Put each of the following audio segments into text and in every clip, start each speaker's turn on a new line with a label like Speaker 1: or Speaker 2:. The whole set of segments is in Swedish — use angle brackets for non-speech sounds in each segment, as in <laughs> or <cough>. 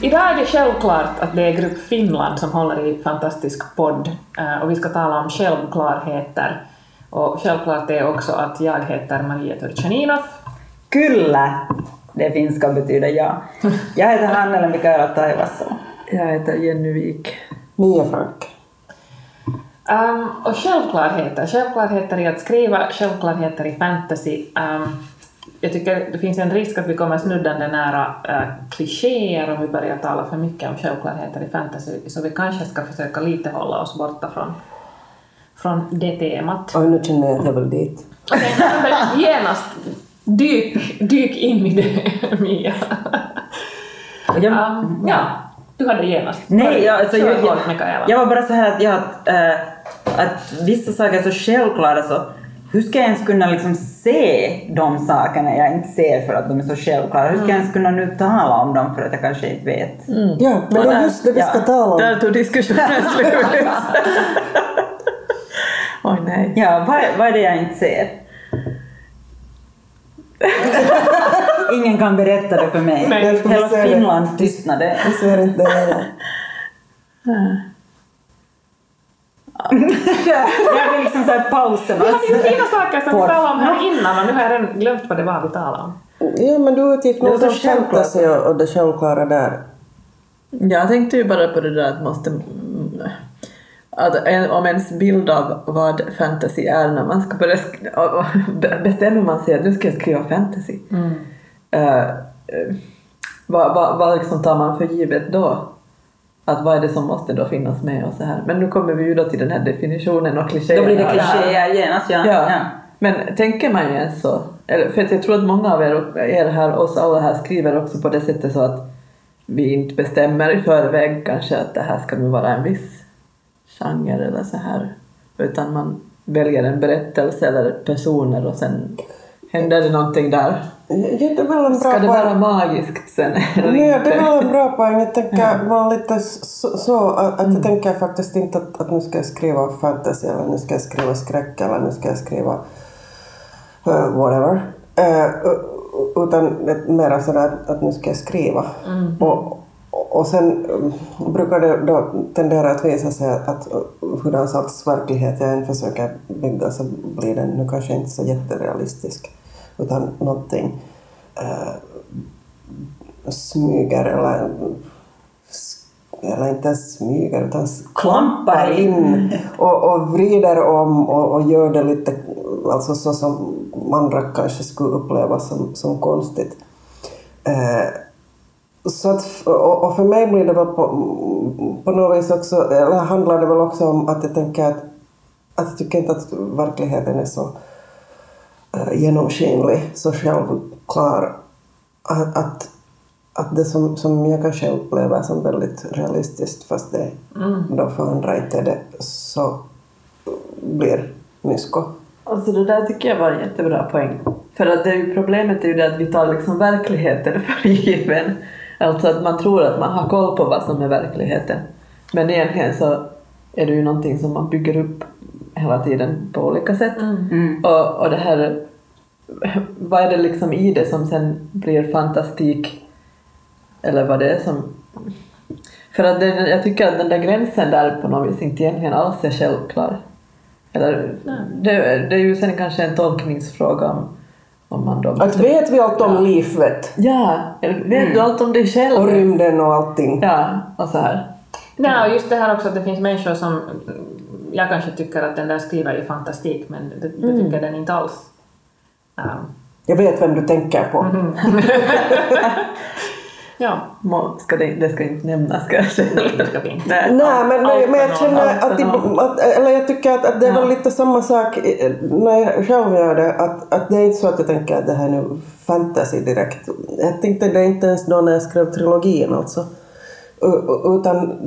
Speaker 1: Idag är det självklart att det är Grupp Finland som håller i Fantastisk podd eh, och vi ska tala om självklarheter. Och självklart är också att jag heter Maria Turchaninov.
Speaker 2: Kyllä, det finska betyder ja. Jag heter Hannele Mikaela Taivasso.
Speaker 3: Jag heter Jenny Wik.
Speaker 4: Mia Frank.
Speaker 1: Um, och självklarheter, självklarheter i att skriva, självklarheter i fantasy. Um, jag tycker det finns en risk att vi kommer snuddande nära uh, klichéer om vi börjar tala för mycket om självklarheter i fantasy, så vi kanske ska försöka lite hålla oss borta från, från det temat.
Speaker 4: Oj, nu känner jag att jag vill dit.
Speaker 1: Genast dyk, dyk in i det, Mia.
Speaker 2: Jag,
Speaker 1: Um, ja, du hade genast.
Speaker 2: Nej, jag, alltså, jag, jag, jag var bara så här att, jag, äh, att vissa saker är så självklara så hur ska jag ens kunna liksom se de sakerna jag inte ser för att de är så självklara? Hur ska jag ens kunna nu tala om dem för att jag kanske inte vet?
Speaker 4: Ja, men det är just det vi ska
Speaker 2: Ja.
Speaker 4: tala om.
Speaker 3: Där tog diskussionen <laughs> slut. Oj nej.
Speaker 2: Ja, vad, vad är det jag inte ser? <laughs> Ingen kan berätta det för mig.
Speaker 1: Nej,
Speaker 2: Hela. Finland tystnade.
Speaker 4: Jag ser inte det heller. <laughs>
Speaker 2: Jag vill liksom såhär pausen.
Speaker 1: Vi hade ju fina saker som vi talade om här innan och nu har jag redan glömt vad det var vi talade om.
Speaker 4: Ja, men du utgick
Speaker 2: Det
Speaker 4: nog från fantasy och, och det självklara där.
Speaker 3: Jag tänkte ju bara på det där att måste... Att en, om ens bild av vad fantasy är när man ska börja bestämmer man sig att nu ska jag skriva fantasy. Eh, eh, vad, vad, vad liksom tar man för givet då? Att vad är det som måste då finnas med och så här. Men nu kommer vi ju då till den här definitionen och klichéerna.
Speaker 2: Då blir det klichéer genast, ja.
Speaker 3: Ja.
Speaker 2: ja.
Speaker 3: Men tänker man ju ens så? För att jag tror att många av er, er här, oss alla här skriver också på det sättet så att vi inte bestämmer i förväg kanske att det här ska nu vara en viss genre eller så här. Utan man väljer en berättelse eller personer och sen händer det någonting där.
Speaker 4: Ja, det är väl en bra
Speaker 3: Ska det vara magiskt sen eller
Speaker 4: Nej, det
Speaker 3: inte?
Speaker 4: var en bra poäng. Jag tänker vara lite så, så att, jag tänker faktiskt inte att, att nu ska jag skriva fantasy eller nu ska jag skriva skräck eller nu ska jag skriva uh, whatever. Uh, utan mer sådär att, att nu ska jag skriva. Och, och sen um, brukar det då tendera att visa sig att, hurdan sorts verklighet jag än försöker bygga så blir den nu kanske inte så jätterealistisk utan någonting uh, smyger eller eller inte ens smyger utan klampar in och, och vrider om och, och gör det lite alltså så som andra kanske skulle uppleva som, som konstigt. Eh, så att, och, och för mig blir det väl på, på något vis också, eller handlar det väl också om att jag tänker att, att jag tycker inte att verkligheten är så genomskinlig, så självklar att, att, att det som, som jag kanske upplever som väldigt realistiskt fast det då för andra inte är det så blir mysko.
Speaker 3: Alltså det där tycker jag var en jättebra poäng. För att det är ju, problemet är ju det att vi tar liksom verkligheten <laughs> för given. Alltså att man tror att man har koll på vad som är verkligheten. Men egentligen så är det ju någonting som man bygger upp hela tiden på olika sätt. Och, och det här, vad är det liksom i det som sen blir fantastik? Eller vad det är som... För att den, jag tycker att den där gränsen där på något vis inte egentligen alls är självklar. Eller, det, det är ju sen kanske en tolkningsfråga om, om man då...
Speaker 4: Att vet vi allt om livet
Speaker 3: Ja, vet du allt om dig själv?
Speaker 4: och rymden och allting?
Speaker 3: Ja, och så här.
Speaker 1: Nej, och just det här också att det finns människor som... Jag kanske tycker att den där skriver är fantastik, men det, det tycker den inte alls. Um,
Speaker 4: Jag vet vem du tänker på. <laughs>
Speaker 1: ja,
Speaker 3: Må, ska det, det ska inte nämnas kanske.
Speaker 1: det ska vi inte.
Speaker 3: Nej.
Speaker 4: Nej, men, men, men jag känner att, det, att, eller jag tycker att, att det är väl lite samma sak när jag själv gör det, att, att det är inte så att jag tänker att det här är nu fantasy direkt. Jag tänkte det inte ens då när jag skrev trilogin alltså. Utan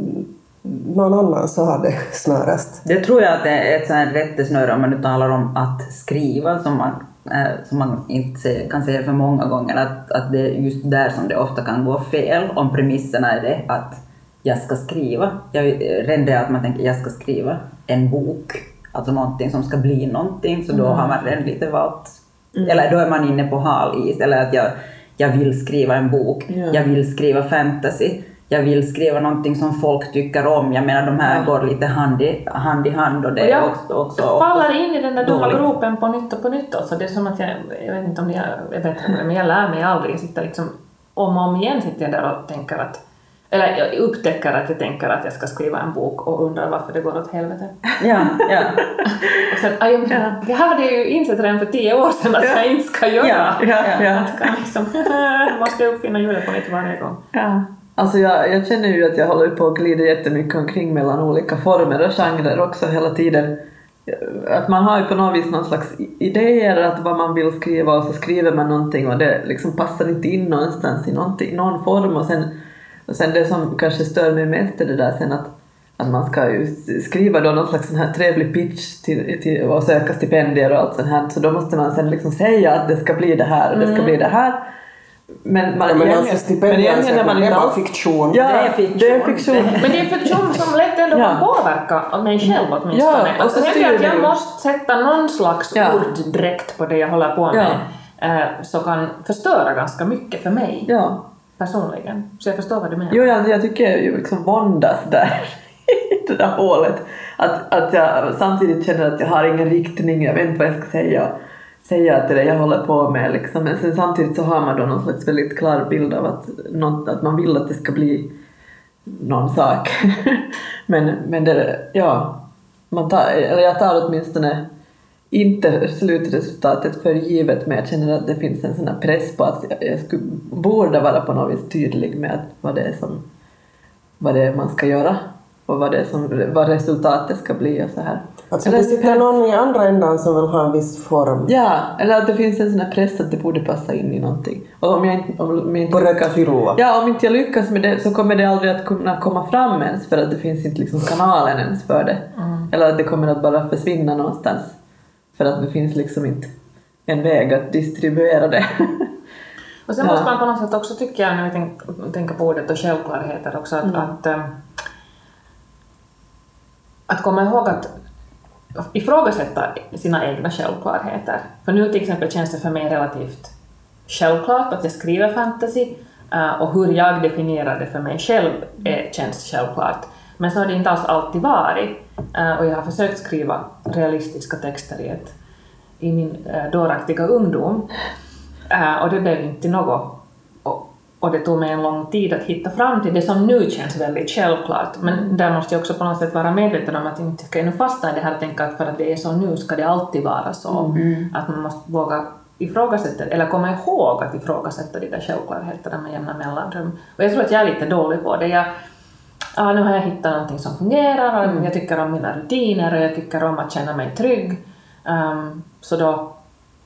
Speaker 4: någon annan sa det snarast.
Speaker 2: Det tror jag att det är ett sånt rättesnöre om man nu talar om att skriva som man, eh, som man inte kan säga för många gånger, att, att det är just där som det ofta kan gå fel om premisserna är det att jag ska skriva. Jag, det att man tänker jag ska skriva en bok, alltså någonting som ska bli någonting, så då har man redan lite valt, eller då är man inne på hal is, eller att jag, jag vill skriva en bok,
Speaker 3: Ja.
Speaker 2: jag vill skriva fantasy, jag vill skriva någonting som folk tycker om. Jag menar de här går lite hand i hand, i hand och det
Speaker 1: Och
Speaker 2: är
Speaker 1: jag
Speaker 2: också, också
Speaker 1: faller in i den där dumma gropen på nytt och på nytt. Alltså det är som att jag, jag vet inte om jag är bättre på det, men jag lär mig aldrig. Jag sitter liksom, om och om igen sitter jag där och tänker att, eller jag upptäcker att jag tänker att jag ska skriva en bok och undrar varför det går åt helvete.
Speaker 2: Ja, ja. <laughs>
Speaker 1: Och sen, aj, men, det hade jag ju insett redan för tio år sedan att jag inte ska göra.
Speaker 2: Ja,
Speaker 3: Ja, ja.
Speaker 1: Att kan liksom, <laughs> måste jag uppfinna hjulet på nytt varje gång.
Speaker 3: Ja. Alltså jag, jag känner ju att jag håller på att glida jättemycket omkring mellan olika former och genrer också hela tiden. Att man har ju på något vis någon slags idéer att vad man vill skriva och så skriver man någonting och det liksom passar inte in någonstans i någon form och sen, och sen det som kanske stör mig mest är det där sen att, att man ska ju skriva då någon slags sån här trevlig pitch till, till, och söka stipendier och allt sånt här så då måste man sen liksom säga att det ska bli det här och det ska bli det här. Men, man,
Speaker 4: Ja, men
Speaker 3: egentligen-
Speaker 4: alltså stipendier
Speaker 3: när man
Speaker 4: det är
Speaker 3: inte
Speaker 4: bara
Speaker 3: alls-
Speaker 4: fiktion.
Speaker 3: Ja,
Speaker 2: Det är fiktion.
Speaker 3: Det är fiktion.
Speaker 1: Men det är fiktion som lätt ändå
Speaker 3: Ja.
Speaker 1: kan påverka mig själv åtminstone.
Speaker 3: Ja, och
Speaker 1: alltså,
Speaker 3: så
Speaker 1: jag att jag måste sätta någon slags
Speaker 3: Ja.
Speaker 1: orddräkt på det jag håller på med, eh, som kan förstöra ganska mycket för mig
Speaker 3: Ja.
Speaker 1: personligen. Så jag förstår vad du menar.
Speaker 3: Jo, jag, jag tycker jag liksom våndas där <laughs> i det där hålet. Att, att jag samtidigt känner att jag har ingen riktning, jag vet inte vad jag ska säga, säga till det jag håller på med. Liksom. Men sen samtidigt så har man då någon slags väldigt klar bild av att, något, att man vill att det ska bli någon sak. <laughs> men, men det, ja, man tar, eller jag tar åtminstone inte slutresultatet för givet men jag känner att det finns en sån här press på att jag, jag skulle, borde vara på något vis tydlig med vad det är som vad det är man ska göra och vad, det som, vad resultatet ska bli och så här.
Speaker 4: Alltså
Speaker 3: Eller
Speaker 4: det
Speaker 3: att
Speaker 4: sitter någon i andra ändan som vill ha en viss form.
Speaker 3: Ja, eller att det finns en sån här press att det borde passa in i någonting. Och om jag inte, om jag inte
Speaker 4: På rätt
Speaker 3: lyckas,
Speaker 4: fylla.
Speaker 3: ja, om inte jag lyckas med det så kommer det aldrig att kunna komma fram ens för att det finns inte liksom kanalen ens för det. Eller att det kommer att bara försvinna någonstans. För att det finns liksom inte en väg att distribuera det.
Speaker 1: Och sen
Speaker 3: Ja.
Speaker 1: måste man på något sätt också, tycker jag, när vi tänk, tänker på ordet och självklarheter också, att, att, ähm, att komma ihåg att ifrågasätta sina egna självklarheter. För nu till exempel känns det för mig relativt självklart att jag skriver fantasy eh, och hur jag definierar det för mig själv är, känns självklart. Men så har det inte alls alltid varit eh, och jag har försökt skriva realistiska texter i, ett, i min eh, dåraktiga ungdom och det blev inte något. Och, det tog mig en lång tid att hitta fram till det som nu känns väldigt självklart. Men där måste jag också på något sätt vara medveten om att jag inte ska nu fastna i det här och tänka att för att det är så nu ska det alltid vara så. Att man måste våga ifrågasätta, eller komma ihåg att ifrågasätta de där självklarheterna med jämna mellanrum. Och jag tror att jag är lite dålig på det. Jag, ja, nu har jag hittat någonting som fungerar och jag tycker om mina rutiner och jag tycker om att känna mig trygg. Ehm, så då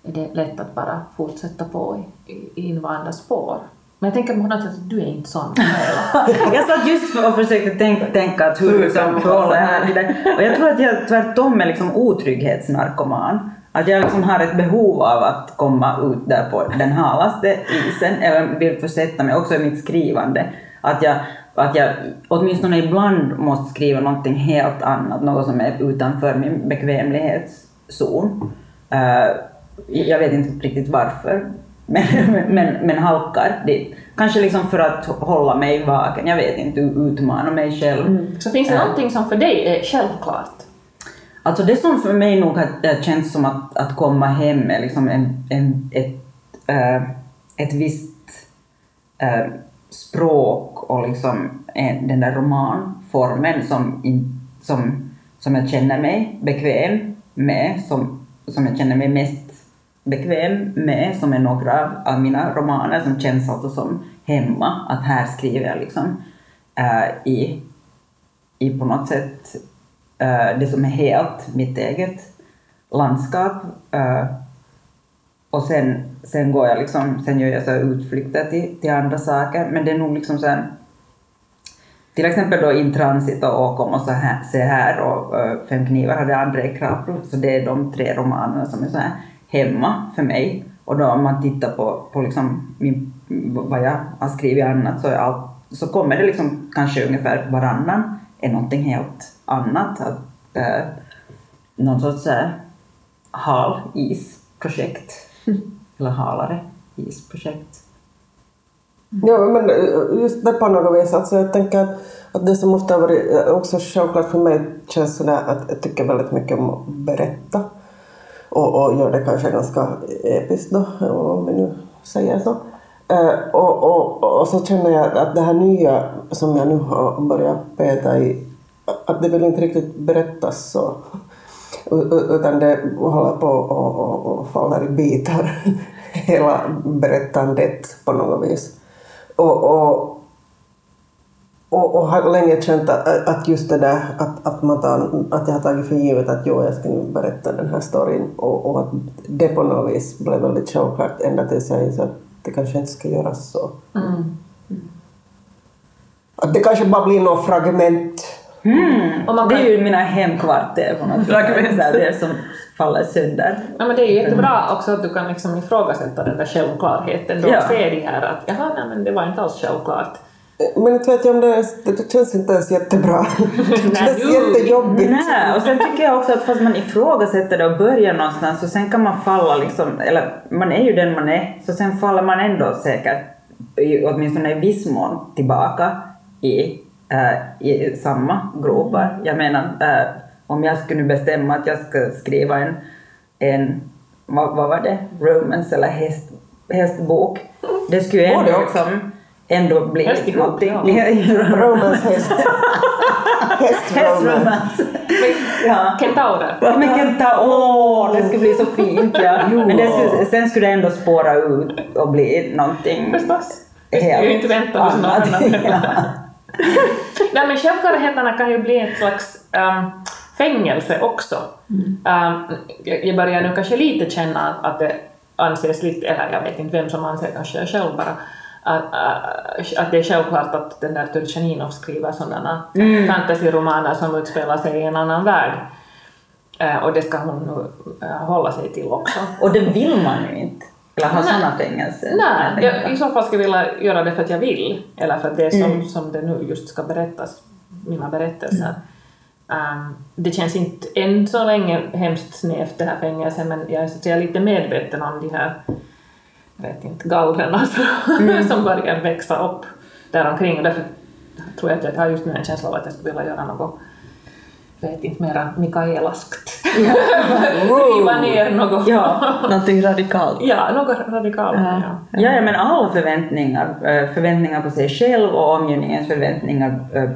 Speaker 1: är det lätt att bara fortsätta på i, i, i invanda spår. Men jag tänker på något sätt att du är inte sån. <laughs>
Speaker 2: Jag satt just för- och försökte tänka, tänka att hur liksom förhåller jag mig till det. Och jag tror att jag tvärtom är liksom otrygghetsnarkoman. Att jag liksom har ett behov av att komma ut där på den halaste isen, eller vill försätta mig också i mitt skrivande. Att jag, att jag åtminstone ibland måste skriva någonting helt annat, något som är utanför min bekvämlighetszon. Eh, jag vet inte riktigt varför, men, men, men halkar dit. Kanske liksom för att hålla mig vaken, jag vet inte, utmana mig själv.
Speaker 1: Så finns det någonting som för dig är självklart?
Speaker 2: Alltså det som för mig nog har äh, känts som att, att komma hem är liksom en, en, ett, äh, ett visst äh, språk och liksom en, den där romanformen som, in, som, som jag känner mig bekväm med, som, som jag känner mig mest bekväm med, som är några av mina romaner som känns alltså som hemma, att här skriver jag liksom äh, i, i på något sätt äh, det som är helt mitt eget landskap. Äh, och sen, sen går jag liksom, sen gör jag så utflykter till, till andra saker, men det är nog liksom så här, till exempel då In Transit och Åkom och så här, Se här och Fem knivar hade André Krapro, så det är de tre romanerna som är så här hemma för mig. Och då om man tittar på, på liksom min, vad jag har skrivit annat så, allt, så kommer det liksom kanske ungefär varannan är någonting helt annat. Att, uh, någon sorts uh, hal isprojekt, <laughs> eller halare isprojekt.
Speaker 4: Ja, men eh, just det på något vis. Alltså jag tänker att, att det som ofta har varit eh, också självklart för mig känns sådär att jag tycker väldigt mycket om att berätta. Och, och gör det kanske ganska episkt då, om vi nu säger så. Uh, och, och, och så känner jag att det här nya som jag nu har börjat peta i, att det vill inte riktigt berättas så. Utan det håller på och, och, och faller i bitar, <laughs> hela berättandet på något vis. Och, och, och, och har länge känt att, att just det där att, att, man tar, att jag har tagit för givet att jo, jag ska nu berätta den här storyn och, och att det på något vis blev väldigt självklart ända tills jag insåg att det kanske inte ska göras så. Mm. Att det kanske bara blir något fragment.
Speaker 2: Mm. Och man kan... Det är ju mina hemkvarter på något
Speaker 1: sätt,
Speaker 2: det som faller sönder.
Speaker 1: Ja, men det är ju jättebra också att du kan liksom ifrågasätta den där självklarheten då ja. och se det här att jaha, nej, men det var inte alls självklart.
Speaker 4: Men inte vet jag om det, det känns inte ens jättebra. <laughs> Det känns jättejobbigt.
Speaker 2: Nej, och sen tycker jag också att fast man ifrågasätter det och börjar någonstans så sen kan man falla liksom, eller man är ju den man är, så sen faller man ändå säkert, åtminstone i viss mån, tillbaka i, äh, i samma gropar. Jag menar, äh, om jag skulle bestämma att jag ska skriva en, en vad, vad var det, romance eller häst, hästbok, det skulle ändå liksom ändå bli
Speaker 1: Häst
Speaker 2: någonting.
Speaker 4: Ja. romance häst. <laughs>
Speaker 2: Hästromance.
Speaker 1: ja. Kentaurer.
Speaker 2: Ja, men kentaurer, det skulle bli så fint. Ja. Men det skulle, sen skulle det ändå spåra ut och bli någonting
Speaker 1: Förstås. Det skulle ju inte vänta någon annan. <laughs> ja. Nej men självklarheterna kan ju bli ett slags um, fängelse också. Mm. Um, jag börjar nu kanske lite känna att det anses lite, eller jag vet inte vem som anser kanske jag själv bara, att, det är självklart att den där Turchaninov skriver sådana mm. fantasyromaner som utspelar sig i en annan värld. Och det ska hon nu hålla sig till också.
Speaker 2: Och det vill man ju inte. Eller ha sådana fängelser?
Speaker 1: Nej, jag, i så fall skulle jag vilja göra det för att jag vill, eller för att det är som, mm. som det nu just ska berättas, mina berättelser. Mm. Um, det känns inte än så länge hemskt snävt det här fängelset men jag är så att säga lite medveten om de här vet inte, gallrarna <laughs> mm. som börjar växa upp däromkring och därför tror jag att jag har just nu en känsla av att jag skulle vilja göra något vet inte, mera Mikaelaskt. Riva <laughs> ner något.
Speaker 3: Ja, någonting radikalt.
Speaker 1: Ja, något radikalt. Ja.
Speaker 2: Ja. ja, men alla förväntningar, eh, förväntningar på sig själv och omgivningens förväntningar eh,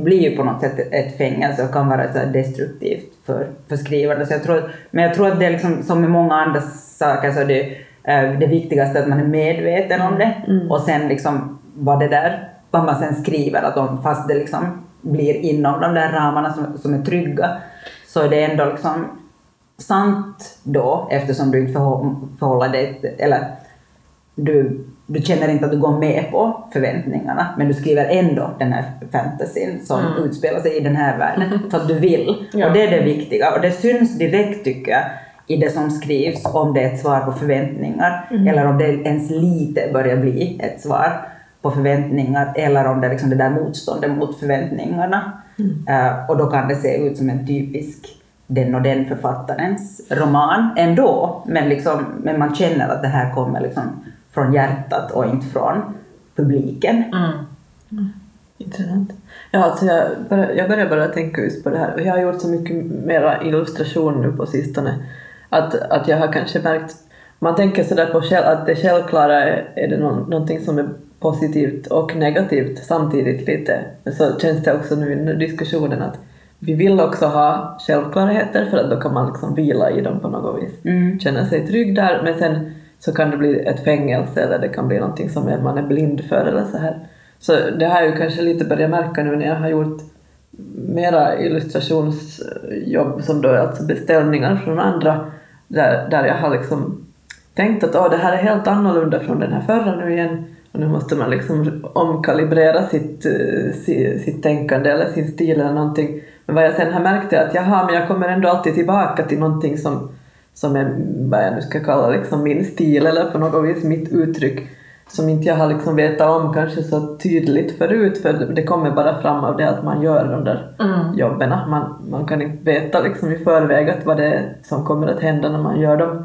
Speaker 2: blir ju på något sätt ett fängelse och kan vara så destruktivt för, för skrivaren. Så jag tror, men jag tror att det är liksom, som med många andra saker så det det viktigaste att man är medveten om det mm. och sen liksom vad det där, vad man sen skriver, att om, fast det liksom blir inom de där ramarna som, som är trygga, så är det ändå liksom sant då eftersom du inte förhåller dig, eller du du känner inte att du går med på förväntningarna, men du skriver ändå den här fantasyn som mm. utspelar sig i den här världen, <laughs> för att du vill. Ja. Och det är det viktiga. Och det syns direkt, tycker jag, i det som skrivs, om det är ett svar på förväntningar, mm. eller om det ens lite börjar bli ett svar på förväntningar, eller om det är liksom det där motståndet mot förväntningarna. Mm. Uh, och då kan det se ut som en typisk den och den författarens roman ändå, men, liksom, men man känner att det här kommer liksom från hjärtat och inte från publiken. Mm.
Speaker 3: Mm. Intressant. Ja, alltså jag, börjar, jag börjar bara tänka just på det här. Jag har gjort så mycket mera illustration nu på sistone att, att jag har kanske märkt man tänker sådär på själv, att det självklara är, är det någon, någonting som är positivt och negativt samtidigt lite. Så känns det också nu i diskussionen att vi vill också ha självklarheter för att då kan man liksom vila i dem på något vis. Mm. Känna sig trygg där, men sen så kan det bli ett fängelse eller det kan bli någonting som man är blind för eller så här. Så det har jag ju kanske lite börjat märka nu när jag har gjort mera illustrationsjobb som då är alltså beställningar från andra där, där jag har liksom tänkt att oh, det här är helt annorlunda från den här förra nu igen Och nu måste man liksom omkalibrera sitt, eh, sitt, sitt tänkande eller sin stil eller någonting. Men vad jag sen har märkt är att jaha, men jag kommer ändå alltid tillbaka till någonting som, som är vad jag nu ska kalla liksom min stil eller på något vis mitt uttryck som inte jag har liksom vetat om kanske så tydligt förut för det kommer bara fram av det att man gör de där jobben. Man, man kan inte veta liksom i förväg att vad det är som kommer att hända när man gör dem.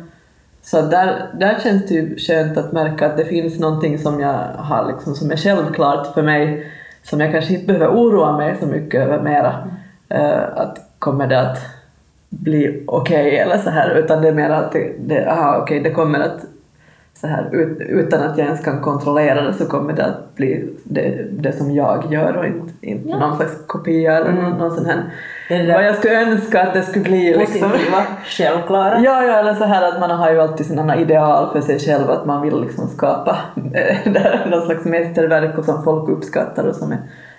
Speaker 3: Så där, där känns det ju skönt att märka att det finns någonting som jag har liksom, som är självklart för mig som jag kanske inte behöver oroa mig så mycket över mera. Eh, att kommer det att bli okej eller så här utan det är mer att det, det, aha, okej, det kommer att så här, ut, utan att jag ens kan kontrollera det så kommer det att bli det, det som jag gör och inte, inte
Speaker 1: Ja.
Speaker 3: någon slags kopia eller någon, någon sån här.
Speaker 2: Det det
Speaker 3: Vad jag skulle önska att det skulle bli liksom.
Speaker 2: Positiva, självklara.
Speaker 3: Ja, ja, eller så här att man har ju alltid sina ideal för sig själv, att man vill liksom skapa eh, <laughs> någon slags mästerverk och som folk uppskattar och som är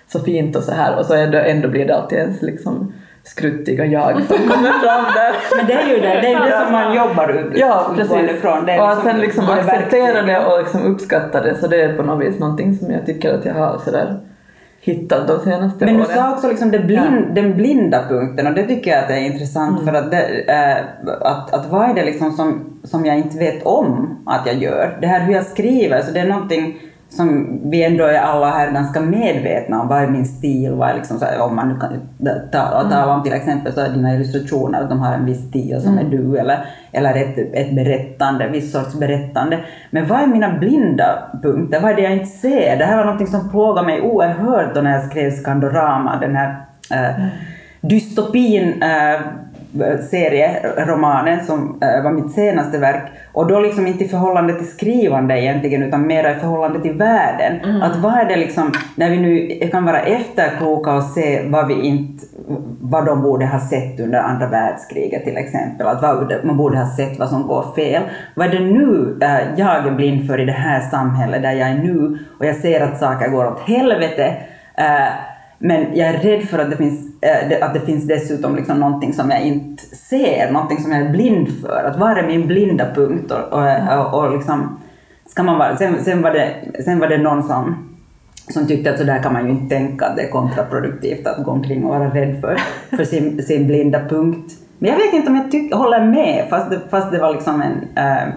Speaker 3: så fint och så här och så ändå, ändå blir det alltid ens liksom skruttiga jag som kommer fram där.
Speaker 2: Men det är ju det, det, är ju det som man jobbar ut,
Speaker 3: Ja, precis.
Speaker 2: ifrån. Det är
Speaker 3: och att sen liksom
Speaker 2: både
Speaker 3: acceptera det och liksom uppskatta det, så det är på något vis någonting som jag tycker att jag har sådär hittat de senaste
Speaker 2: Men du
Speaker 3: åren.
Speaker 2: sa också liksom det blind, den blinda punkten och det tycker jag att det är intressant för att, det, eh, att, att vad är det liksom som, som jag inte vet om att jag gör? Det här hur jag skriver, så det är någonting som vi ändå är alla här ganska medvetna om. Vad är min stil? Vad är liksom så här, om man nu kan ta- tala om till exempel så dina illustrationer, att de har en viss stil som är du eller, eller ett, ett berättande, viss sorts berättande. Men vad är mina blinda punkter? Vad är det jag inte ser? Det här var någonting som plågade mig oerhört då när jag skrev Skandorama, den här eh, dystopin eh, serieromanen som eh, var mitt senaste verk. Och då liksom inte i förhållande till skrivande egentligen utan mer i förhållande till världen. Att vad är det liksom, när vi nu kan vara efterkloka och se vad vi inte, vad de borde ha sett under andra världskriget till exempel. Att vad, man borde ha sett vad som går fel. Vad är det nu eh, jag är blind för i det här samhället där jag är nu och jag ser att saker går åt helvete. Eh, men jag är rädd för att det finns, att det finns dessutom liksom någonting som jag inte ser, någonting som jag är blind för. Att vad är min blinda punkt? Och, och, och, och liksom, ska man vara, sen, sen, var det, sen var det någon som, som tyckte att så där kan man ju inte tänka, att det är kontraproduktivt att gå omkring och vara rädd för, för sin, sin blinda punkt. Men jag vet inte om jag tyck, håller med, fast det, fast det var liksom en... eh,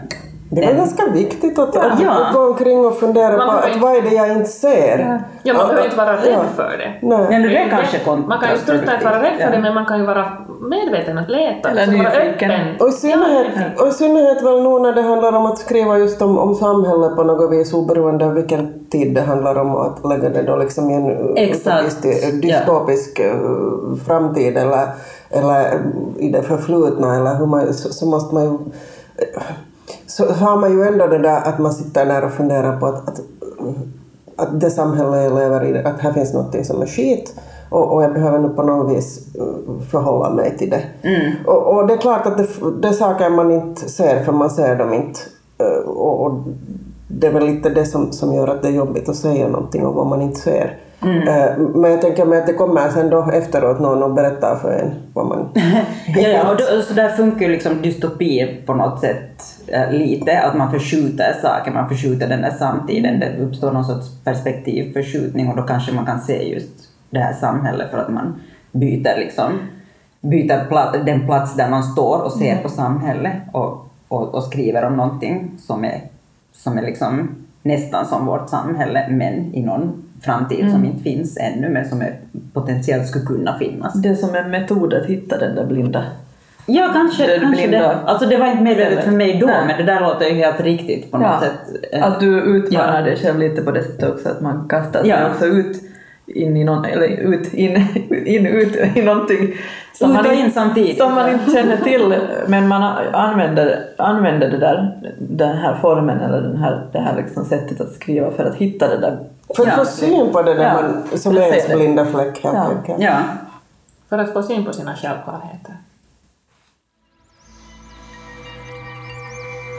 Speaker 4: Det var
Speaker 2: en-
Speaker 4: ganska viktigt att, att,
Speaker 2: Ja.
Speaker 4: att gå omkring och fundera
Speaker 1: Man
Speaker 4: på att
Speaker 1: inte-
Speaker 4: vad är det jag inte ser.
Speaker 1: Ja, man
Speaker 4: Och-
Speaker 1: behöver inte vara rädd
Speaker 4: ja.
Speaker 1: för det.
Speaker 4: Nej.
Speaker 2: Ja, nu det är kanske
Speaker 1: Man kan ju strunta i att vara rädd för
Speaker 2: Ja.
Speaker 1: det, men man kan ju vara medveten att leta.
Speaker 3: Eller
Speaker 1: så vara öppen.
Speaker 4: Och i synnerhet, och i synnerhet väl nu när det handlar om att skriva just om, om samhället på något vis oberoende av vilken tid det handlar om att lägga det då liksom i en
Speaker 2: Exakt.
Speaker 4: dystopisk eh, framtid eller, eller i det förflutna eller hur man, så, så måste man ju så har man ju ändå det där att man sitter där och funderar på att, att, att det samhälle jag lever i, att här finns något som är skit och, och jag behöver nu på något vis eh, förhålla mig till det. Och, och det är klart att det, det är saker man inte ser för man ser dem inte. Eh, Och, och det är väl lite det som, som gör att det är jobbigt att säga någonting om vad man inte ser. Eh, Men jag tänker mig att det kommer sen då efteråt någon och berättar för en vad man... <laughs>
Speaker 2: Ja, ja och då, <laughs> så där funkar ju liksom dystopi på något sätt lite, att man förskjuter saker, man förskjuter den där samtiden, det uppstår någon sorts perspektivförskjutning och då kanske man kan se just det här samhället för att man byter liksom, byter pla- den plats där man står och ser på samhället och, och, och skriver om någonting som är, som är liksom nästan som vårt samhälle men i någon framtid som inte finns ännu men som är, potentiellt skulle kunna finnas.
Speaker 3: Det är som en metod att hitta den där blinda.
Speaker 2: Ja, kanske,
Speaker 3: Det
Speaker 2: kanske det. Alltså det var inte medvetet för mig då,
Speaker 3: Nej.
Speaker 2: men det där låter ju helt riktigt på något
Speaker 3: Ja,
Speaker 2: sätt. Eh,
Speaker 3: Att du utmanar
Speaker 2: Ja.
Speaker 3: dig själv lite på det sättet också, att man kastar sig
Speaker 2: Ja.
Speaker 3: också ut in i någon, eller ut, in, <laughs> in, ut i någonting
Speaker 2: Ut och
Speaker 3: man
Speaker 2: in samtidigt.
Speaker 3: som man inte känner till, men man använder, använder det där, den här formen eller den här, det här liksom sättet att skriva för att hitta det där.
Speaker 4: För att
Speaker 2: Ja.
Speaker 4: få syn på det där
Speaker 3: Ja,
Speaker 4: man, som är ens blinda fläck helt
Speaker 3: Ja.
Speaker 4: enkelt.
Speaker 2: Ja.
Speaker 1: För att få syn på sina självklarheter.